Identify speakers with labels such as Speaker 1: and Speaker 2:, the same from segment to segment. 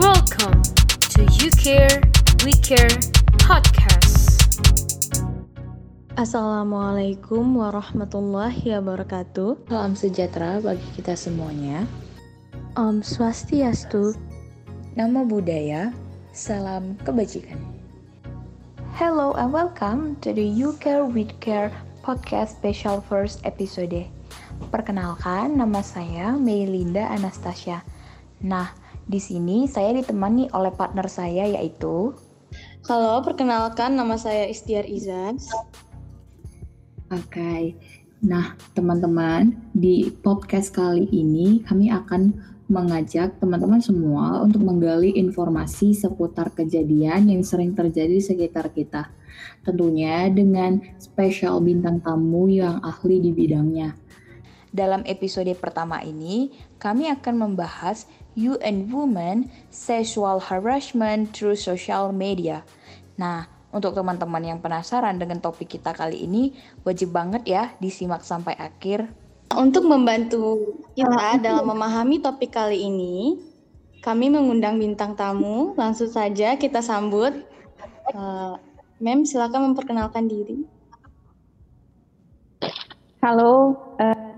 Speaker 1: Welcome to You Care, We Care podcast.
Speaker 2: Assalamualaikum warahmatullahi wabarakatuh.
Speaker 3: Salam sejahtera bagi kita semuanya.
Speaker 2: Om Swastiastu.
Speaker 3: Nama budaya, salam kebajikan.
Speaker 4: Hello and welcome to the You Care With Care podcast special first episode. Perkenalkan, nama saya Melinda Anastasia. Nah, di sini saya ditemani oleh partner saya yaitu
Speaker 2: Halo, perkenalkan nama saya Istiar Izan.
Speaker 3: Oke. Nah, teman-teman, di podcast kali ini kami akan mengajak teman-teman semua untuk menggali informasi seputar kejadian yang sering terjadi di sekitar kita. Tentunya dengan spesial bintang tamu yang ahli di bidangnya.
Speaker 4: Dalam episode pertama ini, kami akan membahas You and Women Sexual Harassment Through Social Media. Nah, untuk teman-teman yang penasaran dengan topik kita kali ini, wajib banget ya disimak sampai akhir.
Speaker 2: Untuk membantu kita dalam memahami topik kali ini, kami mengundang bintang tamu. Langsung saja kita sambut. Uh, Mem, silakan memperkenalkan diri.
Speaker 5: Halo, uh,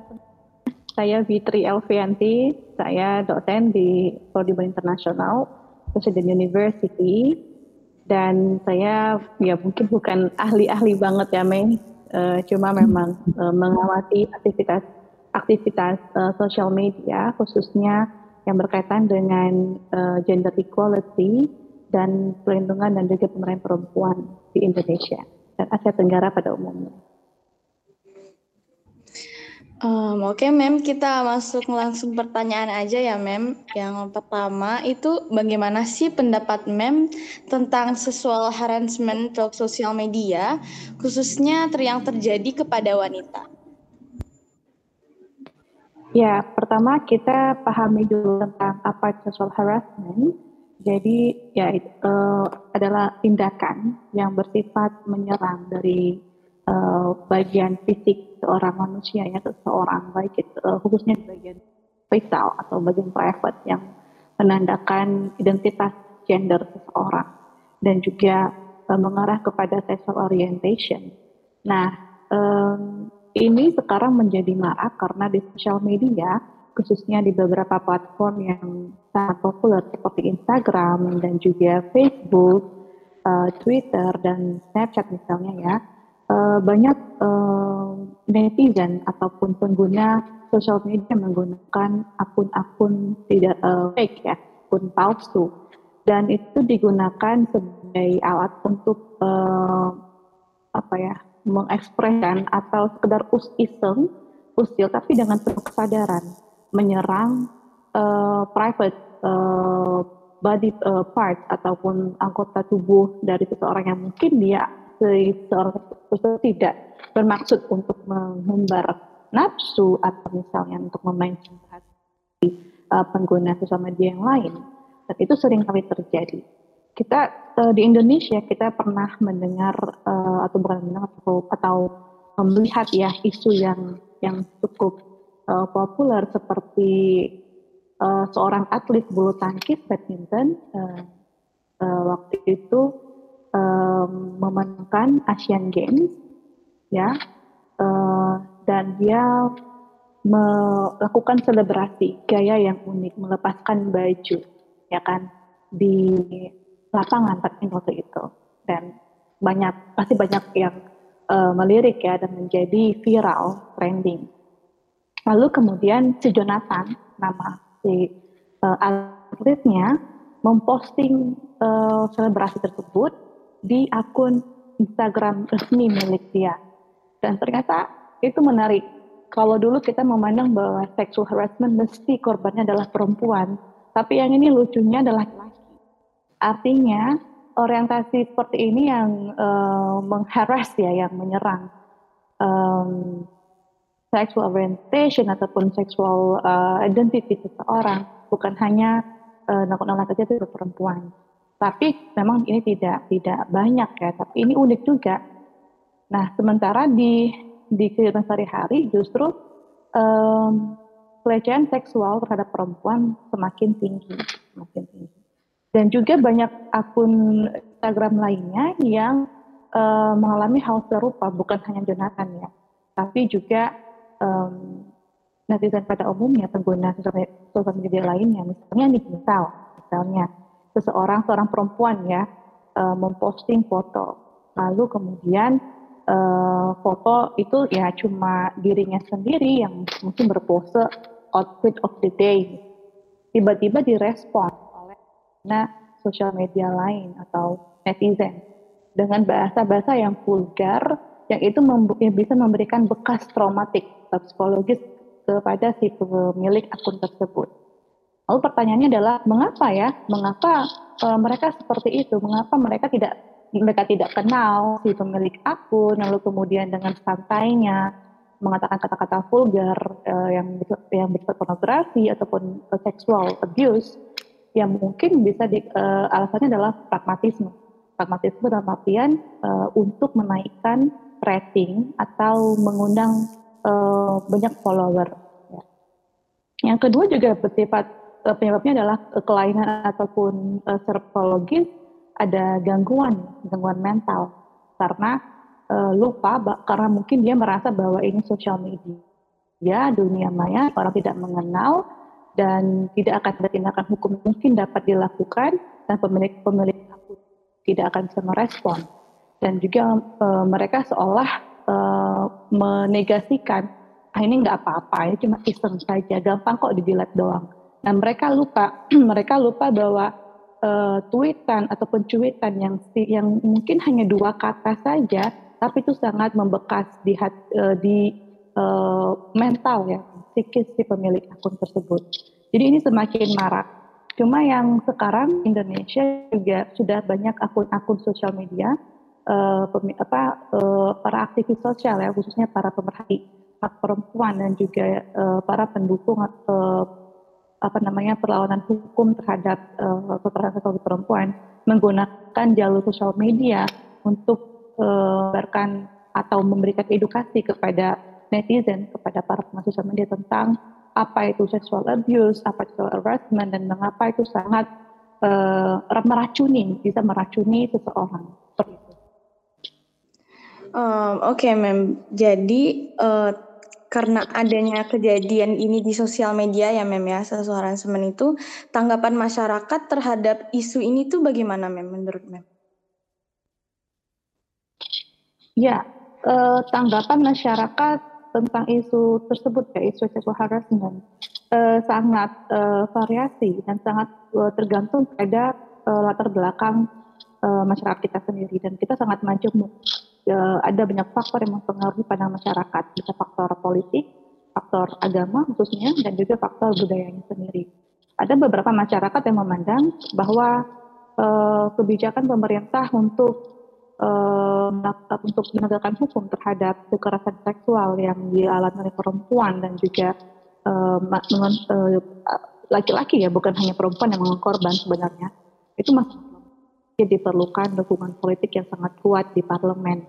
Speaker 5: saya Fitri Elvianti, saya dosen di Prodi Internasional, Presiden University, dan saya ya mungkin bukan ahli-ahli banget ya Mei, uh, cuma memang uh, mengawasi aktivitas aktivitas uh, sosial media khususnya yang berkaitan dengan uh, gender equality dan perlindungan dan juga pemeran perempuan di Indonesia dan Asia Tenggara pada umumnya.
Speaker 2: Um, Oke, okay, Mem, kita masuk langsung pertanyaan aja ya, Mem. Yang pertama itu bagaimana sih pendapat Mem tentang sexual harassment di sosial media, khususnya yang terjadi kepada wanita?
Speaker 5: Ya, pertama kita pahami dulu tentang apa sexual harassment. Jadi, ya itu uh, adalah tindakan yang bersifat menyerang dari uh, bagian fisik seorang manusia ya seseorang baik itu uh, khususnya bagian vital atau bagian private yang menandakan identitas gender seseorang dan juga uh, mengarah kepada sexual orientation. Nah, um, ini sekarang menjadi marak karena di sosial media khususnya di beberapa platform yang sangat populer seperti Instagram dan juga Facebook, uh, Twitter dan Snapchat misalnya ya uh, banyak uh, netizen ataupun pengguna sosial media menggunakan akun-akun tidak uh, fake ya, akun palsu, dan itu digunakan sebagai alat untuk uh, apa ya mengekspresikan atau sekedar us usil tapi dengan penuh kesadaran. Menyerang uh, private uh, body uh, part ataupun anggota tubuh dari seseorang yang mungkin dia seorang tersebut tidak bermaksud untuk mengumbar nafsu atau misalnya untuk memancing hati uh, pengguna sosial media yang lain. Dan itu sering kali terjadi. Kita uh, di Indonesia kita pernah mendengar uh, atau bukan mendengar atau, atau melihat ya isu yang yang cukup uh, populer seperti uh, seorang atlet bulu tangkis badminton uh, uh, waktu itu um, memenangkan Asian Games ya. Uh, dan dia melakukan selebrasi gaya yang unik melepaskan baju ya kan di lapangan waktu itu. Dan banyak pasti banyak yang uh, melirik ya dan menjadi viral trending. Lalu kemudian si Jonathan nama si uh, atletnya memposting uh, selebrasi tersebut di akun Instagram resmi milik dia. Dan ternyata itu menarik. Kalau dulu kita memandang bahwa sexual harassment mesti korbannya adalah perempuan, tapi yang ini lucunya adalah laki-laki. Artinya orientasi seperti ini yang uh, mengharas ya, yang menyerang um, sexual orientation ataupun sexual uh, identity seseorang, bukan hanya uh, nakut-nakut saja itu perempuan. Tapi memang ini tidak tidak banyak ya, tapi ini unik juga. Nah, sementara di di kehidupan sehari-hari justru um, pelecehan seksual terhadap perempuan semakin tinggi, semakin tinggi. Dan juga banyak akun Instagram lainnya yang uh, mengalami hal serupa, bukan hanya Jonathan ya, tapi juga um, netizen pada umumnya, pengguna sosial media lainnya, misalnya nih, misal, misalnya seseorang, seorang perempuan ya, uh, memposting foto, lalu kemudian uh, foto itu ya cuma dirinya sendiri yang mungkin berpose outfit of the day, tiba-tiba direspon oleh nah sosial media lain atau netizen dengan bahasa-bahasa yang vulgar yang itu yang bisa memberikan bekas traumatik psikologis kepada si pemilik akun tersebut. Lalu pertanyaannya adalah mengapa ya? Mengapa e, mereka seperti itu? Mengapa mereka tidak mereka tidak kenal si pemilik akun lalu kemudian dengan santainya mengatakan kata-kata vulgar e, yang yang bersifat pornografi ataupun e, sexual abuse yang mungkin bisa di, e, alasannya adalah pragmatisme pragmatisme dalam artian uh, untuk menaikkan rating atau mengundang uh, banyak follower. Ya. Yang kedua juga bersifat uh, penyebabnya adalah kelainan ataupun uh, psikologis ada gangguan gangguan mental. Karena uh, lupa karena mungkin dia merasa bahwa ini sosial media ya dunia maya orang tidak mengenal dan tidak akan ada tindakan hukum. Mungkin dapat dilakukan dan pemilik pemilik tidak akan bisa merespon. Dan juga uh, mereka seolah uh, menegasikan ah ini nggak apa-apa ini cuma iseng saja gampang kok dijilat doang dan mereka lupa mereka lupa bahwa uh, tweetan ataupun cuitan yang yang mungkin hanya dua kata saja tapi itu sangat membekas di hat, uh, di uh, mental ya psikis si pemilik akun tersebut. Jadi ini semakin marak. Cuma yang sekarang Indonesia juga sudah banyak akun-akun sosial media uh, apa uh, para aktivis sosial ya khususnya para pemerhati hak perempuan dan juga uh, para pendukung uh, apa namanya perlawanan hukum terhadap uh, kekerasan perempuan menggunakan jalur sosial media untuk memberikan uh, atau memberikan edukasi kepada netizen kepada para pengguna sosial media tentang apa itu sexual abuse, apa itu harassment, dan mengapa itu sangat uh, meracuni, bisa meracuni seseorang.
Speaker 2: Um, Oke, okay, Mem. Jadi uh, karena adanya kejadian ini di sosial media ya, Mem ya, seseorang semen itu, tanggapan masyarakat terhadap isu ini tuh bagaimana, Mem? Menurut Mem?
Speaker 5: Ya, uh, tanggapan masyarakat tentang isu tersebut ya isu sexual harassment uh, sangat uh, variasi dan sangat uh, tergantung pada uh, latar belakang uh, masyarakat kita sendiri dan kita sangat majemuk uh, ada banyak faktor yang mempengaruhi pada masyarakat. Bisa faktor politik faktor agama khususnya dan juga faktor budayanya sendiri. Ada beberapa masyarakat yang memandang bahwa uh, kebijakan pemerintah untuk uh, untuk menegakkan hukum terhadap kekerasan seksual yang dialami oleh perempuan dan juga laki-laki ya bukan hanya perempuan yang mengkorban sebenarnya itu masih diperlukan dukungan politik yang sangat kuat di parlemen.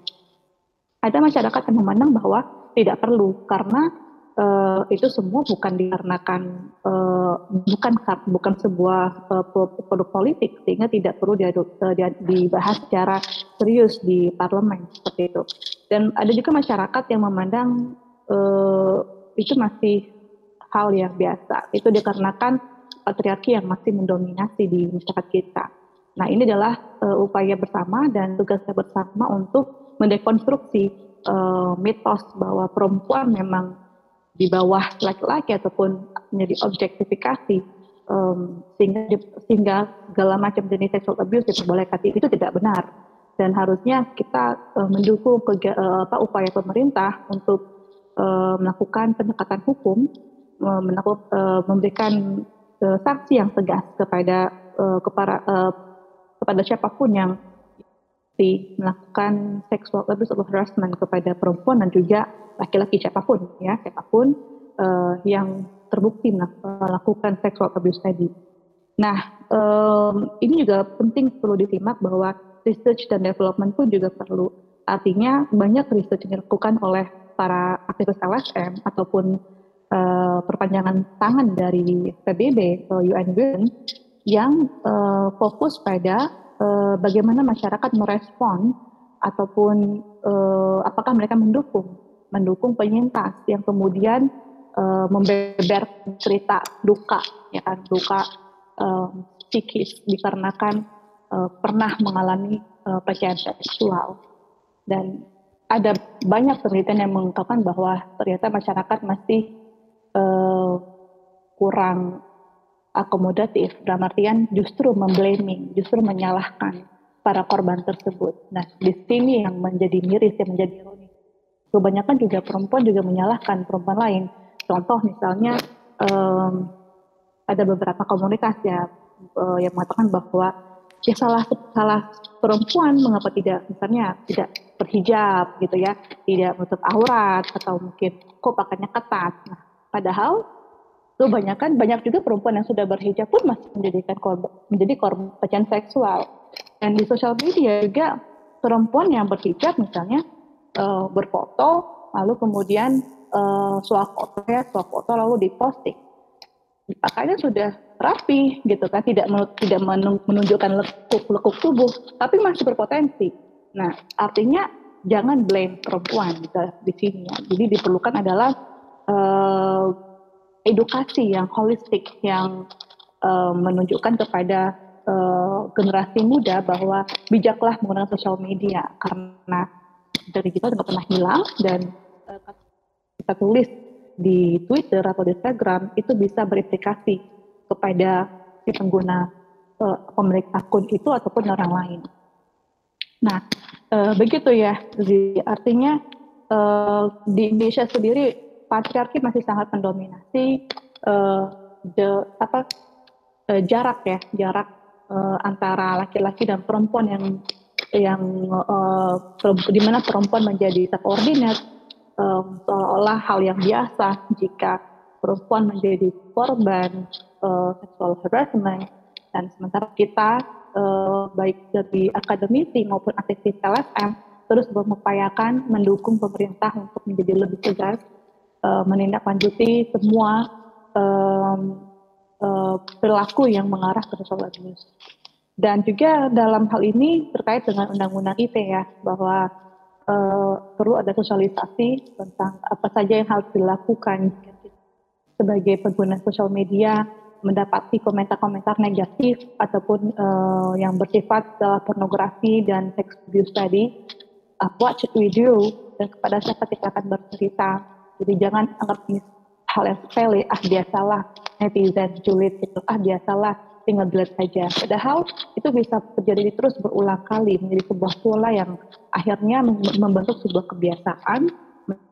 Speaker 5: Ada masyarakat yang memandang bahwa tidak perlu karena uh, itu semua bukan dikarenakan uh, bukan bukan sebuah uh, produk politik sehingga tidak perlu dibahas secara serius di parlemen seperti itu. Dan ada juga masyarakat yang memandang uh, itu masih hal yang biasa. Itu dikarenakan patriarki yang masih mendominasi di masyarakat kita. Nah, ini adalah uh, upaya bersama dan tugasnya bersama untuk mendekonstruksi uh, mitos bahwa perempuan memang di bawah laki-laki ataupun menjadi objektifikasi um, sehingga sehingga segala macam jenis sexual abuse diperbolehkan. Itu tidak benar. Dan harusnya kita uh, mendukung ke, uh, apa, upaya pemerintah untuk uh, melakukan pendekatan hukum uh, uh, memberikan uh, sanksi yang tegas kepada uh, kepada uh, kepada siapa pun yang di melakukan sexual abuse atau harassment kepada perempuan dan juga laki-laki siapa pun ya siapa pun uh, yang terbukti melakukan sexual abuse tadi. Nah um, ini juga penting perlu disimak bahwa research dan development pun juga perlu. Artinya banyak research yang dilakukan oleh para aktivis LSM ataupun uh, perpanjangan tangan dari PBB atau UN Women yang uh, fokus pada uh, bagaimana masyarakat merespon ataupun uh, apakah mereka mendukung mendukung penyintas yang kemudian uh, membeber cerita duka ya kan duka uh, psikis dikarenakan uh, pernah mengalami uh, pelecehan seksual. Dan ada banyak penelitian yang mengungkapkan bahwa ternyata masyarakat masih uh, kurang akomodatif dalam artian justru memblaming, justru menyalahkan para korban tersebut. Nah, di sini yang menjadi miris, yang menjadi ironis. Kebanyakan juga perempuan juga menyalahkan perempuan lain. Contoh misalnya um, ada beberapa komunitas ya uh, yang mengatakan bahwa ya salah salah perempuan mengapa tidak misalnya tidak berhijab gitu ya, tidak menutup aurat atau mungkin kok pakainya ketat. Nah, padahal kebanyakan banyak juga perempuan yang sudah berhijab pun masih menjadikan korban, menjadi korban pelecehan seksual. Dan di sosial media juga perempuan yang berhijab misalnya uh, berfoto lalu kemudian uh, foto ya foto lalu diposting pakainya sudah rapi gitu kan tidak tidak menunjukkan lekuk-lekuk tubuh tapi masih berpotensi nah artinya jangan blame perempuan gitu, di sini ya. jadi diperlukan adalah uh, edukasi yang holistik yang uh, menunjukkan kepada uh, generasi muda bahwa bijaklah menggunakan sosial media karena dari kita tidak pernah hilang dan uh, kita tulis di Twitter atau di Instagram itu bisa berimplikasi kepada si pengguna uh, pemilik akun itu ataupun orang lain. Nah, uh, begitu ya. Jadi, artinya uh, di Indonesia sendiri patriarki masih sangat mendominasi uh, the, apa uh, jarak ya jarak uh, antara laki-laki dan perempuan yang yang uh, di mana perempuan menjadi subordinate um, seolah-olah hal yang biasa. Jika perempuan menjadi korban uh, sexual harassment dan sementara kita uh, baik dari akademisi maupun aktivis LSM terus mengupayakan mendukung pemerintah untuk menjadi lebih tegas uh, menindaklanjuti semua um, uh, perilaku yang mengarah ke sexual abuse. Dan juga dalam hal ini terkait dengan undang-undang ITE ya, bahwa uh, perlu ada sosialisasi tentang apa saja yang harus dilakukan sebagai pengguna sosial media mendapati komentar-komentar negatif ataupun uh, yang bersifat uh, pornografi dan sex abuse tadi, uh, what should we do dan kepada siapa kita akan bercerita jadi jangan anggap ini hal yang sepele, ah biasalah netizen julid itu, ah biasalah tinggal dilihat saja. Padahal itu bisa terjadi terus berulang kali menjadi sebuah pola yang akhirnya membentuk sebuah kebiasaan,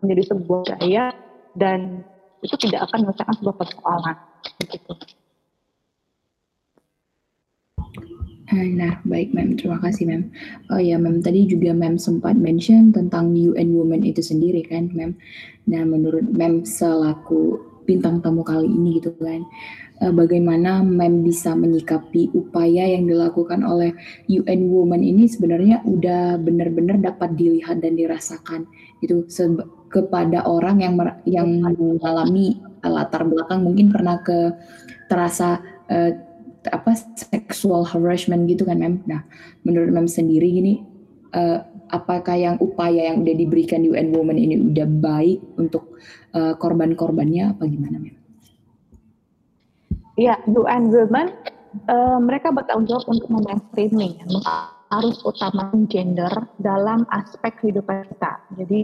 Speaker 5: menjadi sebuah gaya dan itu tidak akan menyelesaikan sebuah persoalan. Begitu.
Speaker 3: Eh, nah, baik Mem, terima kasih Mem. Oh ya Mem, tadi juga Mem sempat mention tentang UN Women itu sendiri kan Mem. Nah, menurut Mem selaku bintang tamu kali ini gitu kan, eh, bagaimana Mem bisa menyikapi upaya yang dilakukan oleh UN Women ini sebenarnya udah benar-benar dapat dilihat dan dirasakan itu kepada orang yang yang mengalami latar belakang mungkin pernah ke terasa uh, apa sexual harassment gitu kan mem. Nah menurut mem sendiri gini uh, apakah yang upaya yang udah diberikan UN Women ini udah baik untuk uh, korban-korbannya apa gimana mem?
Speaker 5: Ya UN Women uh, mereka bertanggung jawab untuk memainstreaming harus utamakan gender dalam aspek kehidupan kita. Jadi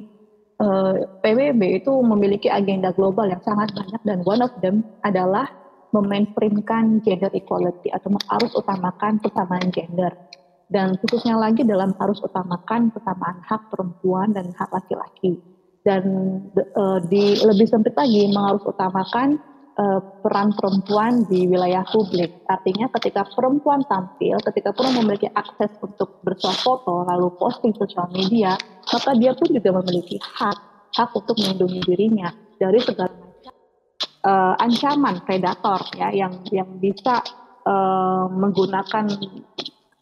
Speaker 5: uh, PBB itu memiliki agenda global yang sangat banyak dan one of them adalah memainstreamkan gender equality atau harus utamakan kesamaan gender. Dan khususnya lagi dalam harus utamakan kesamaan hak perempuan dan hak laki-laki. Dan uh, di lebih sempit lagi harus utamakan uh, peran perempuan di wilayah publik. Artinya ketika perempuan tampil ketika perempuan memiliki akses untuk bersuah foto lalu posting sosial media maka dia pun juga memiliki hak hak untuk melindungi dirinya dari segala uh, ancaman predator ya yang yang bisa uh, menggunakan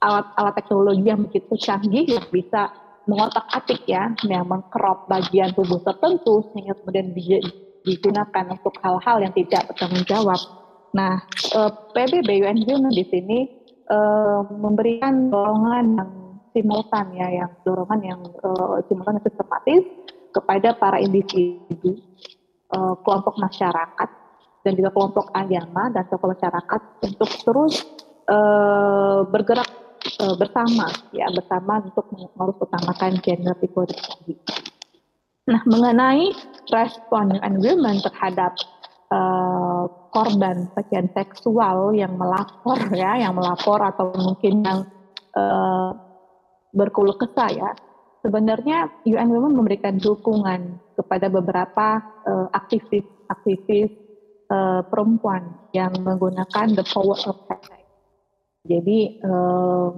Speaker 5: alat-alat teknologi yang begitu canggih yang bisa mengotak-atik ya, yang mengkerop bagian tubuh tertentu sehingga kemudian digunakan untuk hal-hal yang tidak bertanggung jawab. Nah, uh, PBB UN di sini uh, memberikan dorongan yang simultan ya, yang dorongan yang uh, simultan dan sistematis kepada para individu, uh, kelompok masyarakat dan juga kelompok agama dan tokoh masyarakat untuk terus uh, bergerak uh, bersama ya bersama untuk mengurus utamakan gender equality. Nah, mengenai respon environment terhadap uh, korban pelecehan seksual yang melapor ya, yang melapor atau mungkin yang uh, berkeluh kesah ya, sebenarnya UN Women memberikan dukungan kepada beberapa aktivis-aktivis uh, uh, perempuan yang menggunakan the power of hashtag. Jadi uh,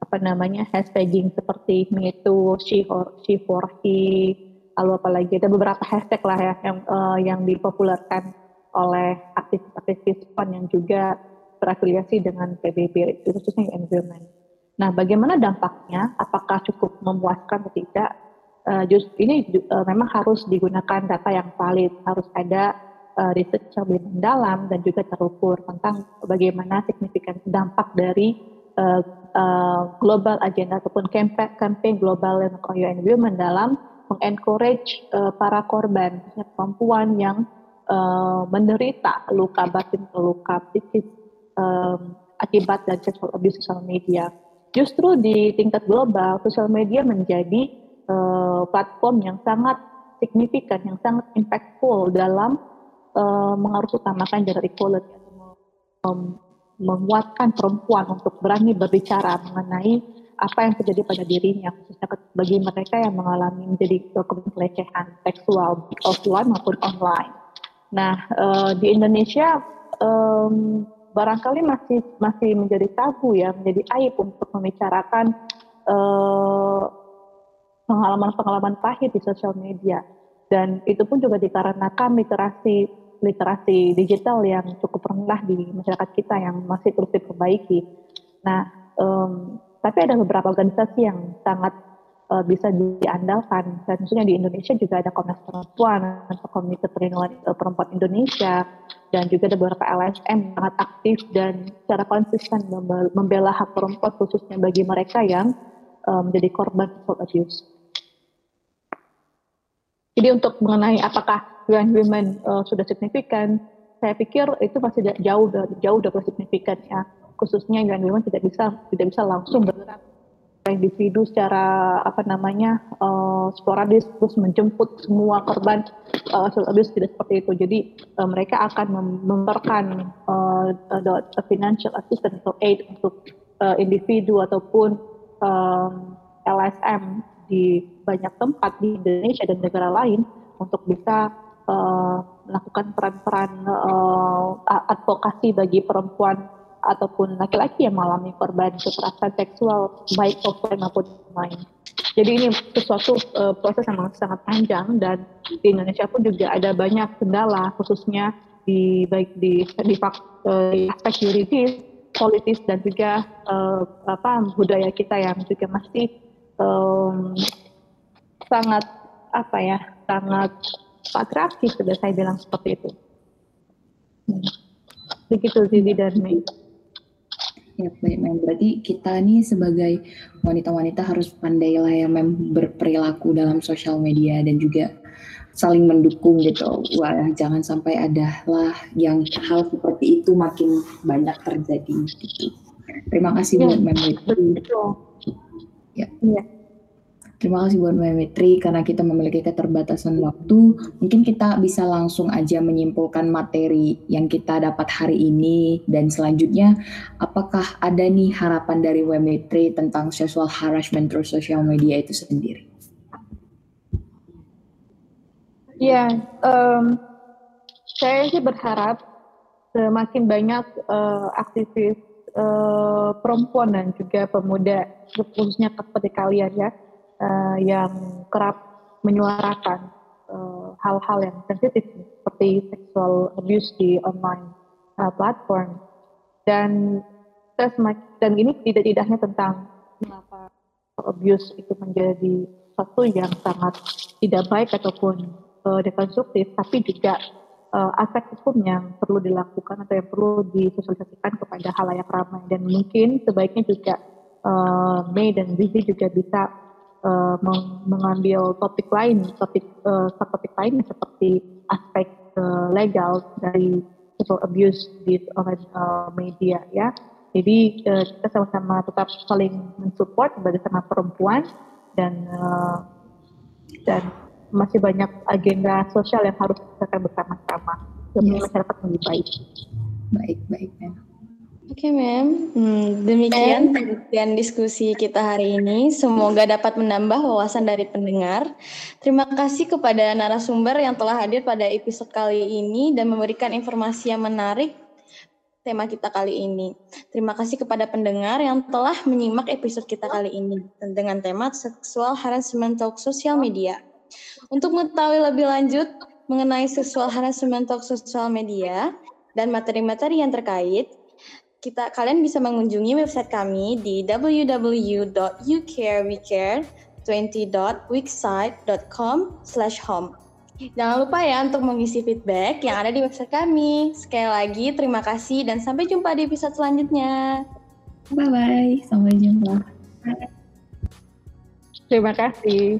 Speaker 5: apa namanya hashtagging seperti too, she for, she for he, lalu apalagi ada beberapa hashtag lah ya yang uh, yang dipopulerkan oleh aktivis-aktivis PON yang juga berafiliasi dengan PBB khususnya environment. Nah, bagaimana dampaknya? Apakah cukup memuaskan atau tidak? Uh, just ini uh, memang harus digunakan data yang valid, harus ada uh, riset yang lebih mendalam dan juga terukur tentang bagaimana signifikan dampak dari uh, uh, global agenda ataupun campaign, campaign global UN Women dalam mengencourage uh, para korban, perempuan yang uh, menderita luka batin luka psikis um, akibat dari sexual abuse sosial media. Justru di tingkat global, sosial media menjadi uh, platform yang sangat signifikan, yang sangat impactful dalam uh, mengarus utamakan gender equality, um, menguatkan perempuan untuk berani berbicara mengenai apa yang terjadi pada dirinya khususnya bagi mereka yang mengalami menjadi korban pelecehan seksual offline maupun online. Nah uh, di Indonesia um, barangkali masih masih menjadi tabu ya menjadi aib untuk membicarakan pengalaman-pengalaman pahit di sosial media dan itu pun juga dikarenakan literasi literasi digital yang cukup rendah di masyarakat kita yang masih terus diperbaiki. Nah, um, tapi ada beberapa organisasi yang sangat uh, bisa diandalkan. Dan khususnya di Indonesia juga ada Komnas Perempuan Komite Perlindungan uh, Perempuan Indonesia dan juga ada beberapa LSM yang sangat aktif dan secara konsisten membela hak perempuan khususnya bagi mereka yang uh, menjadi korban sexual abuse. Jadi untuk mengenai apakah UN Women uh, sudah signifikan, saya pikir itu masih jauh jauh dari signifikan ya khususnya yang memang tidak bisa tidak bisa langsung bergerak individu secara apa namanya uh, sporadis terus menjemput semua korban uh, abuse tidak seperti itu. Jadi uh, mereka akan memberikan uh, financial assistance atau aid untuk uh, individu ataupun uh, LSM di banyak tempat di Indonesia dan negara lain untuk bisa uh, melakukan peran-peran uh, advokasi bagi perempuan ataupun laki-laki yang mengalami korban kekerasan seksual baik offline maupun online. Jadi ini sesuatu uh, proses yang sangat panjang dan di Indonesia pun juga ada banyak kendala khususnya di baik di di, aspek yuridis, politis dan juga uh, apa budaya kita yang juga masih um, sangat apa ya sangat patriarkis sudah saya bilang seperti itu. Hmm. Begitu Zizi dan Mei.
Speaker 3: Ya, baik, Mem. Berarti kita nih sebagai wanita-wanita harus pandai lah ya, Mem, berperilaku dalam sosial media dan juga saling mendukung gitu. Wah, jangan sampai ada lah yang hal seperti itu makin banyak terjadi gitu. Terima kasih ya, buat Mem. Betul. Ya. ya. Terima kasih buat Memetri karena kita memiliki keterbatasan waktu. Mungkin kita bisa langsung aja menyimpulkan materi yang kita dapat hari ini dan selanjutnya apakah ada nih harapan dari Memetri tentang sexual harassment through social media itu sendiri?
Speaker 5: Ya, um, saya sih berharap semakin banyak uh, aktivis uh, perempuan dan juga pemuda khususnya seperti kalian ya uh, yang kerap menyuarakan eh, hal-hal uh, yang sensitif seperti sexual abuse di online uh, platform. Dan dan ini tidak tidaknya tentang mengapa abuse itu menjadi sesuatu yang sangat tidak baik ataupun uh, dekonstruktif, tapi juga uh, aspek hukum yang perlu dilakukan atau yang perlu disosialisasikan kepada halayak ramai dan mungkin sebaiknya juga uh, Mei dan Zizi juga bisa uh, mengambil topik lain, topik uh, topik lain seperti aspek uh, legal dari sexual abuse di online uh, media ya. Jadi uh, kita sama-sama tetap saling mensupport sebagai sama perempuan dan uh, dan masih banyak agenda sosial yang harus kita bersama-sama demi yes. masyarakat lebih baik.
Speaker 3: Baik, baik, Mem.
Speaker 2: Oke, okay, Mem. Hmm, demikian penelitian diskusi kita hari ini. Semoga dapat menambah wawasan dari pendengar. Terima kasih kepada narasumber yang telah hadir pada episode kali ini dan memberikan informasi yang menarik tema kita kali ini. Terima kasih kepada pendengar yang telah menyimak episode kita kali ini dengan tema seksual harassment talk sosial media. Untuk mengetahui lebih lanjut mengenai seksual harassment talk sosial media dan materi-materi yang terkait, kita kalian bisa mengunjungi website kami di www.youcarewecare20.wixsite.com/home. Jangan lupa ya untuk mengisi feedback yang ada di website kami. Sekali lagi terima kasih dan sampai jumpa di episode selanjutnya.
Speaker 3: Bye bye, sampai jumpa.
Speaker 5: Terima kasih.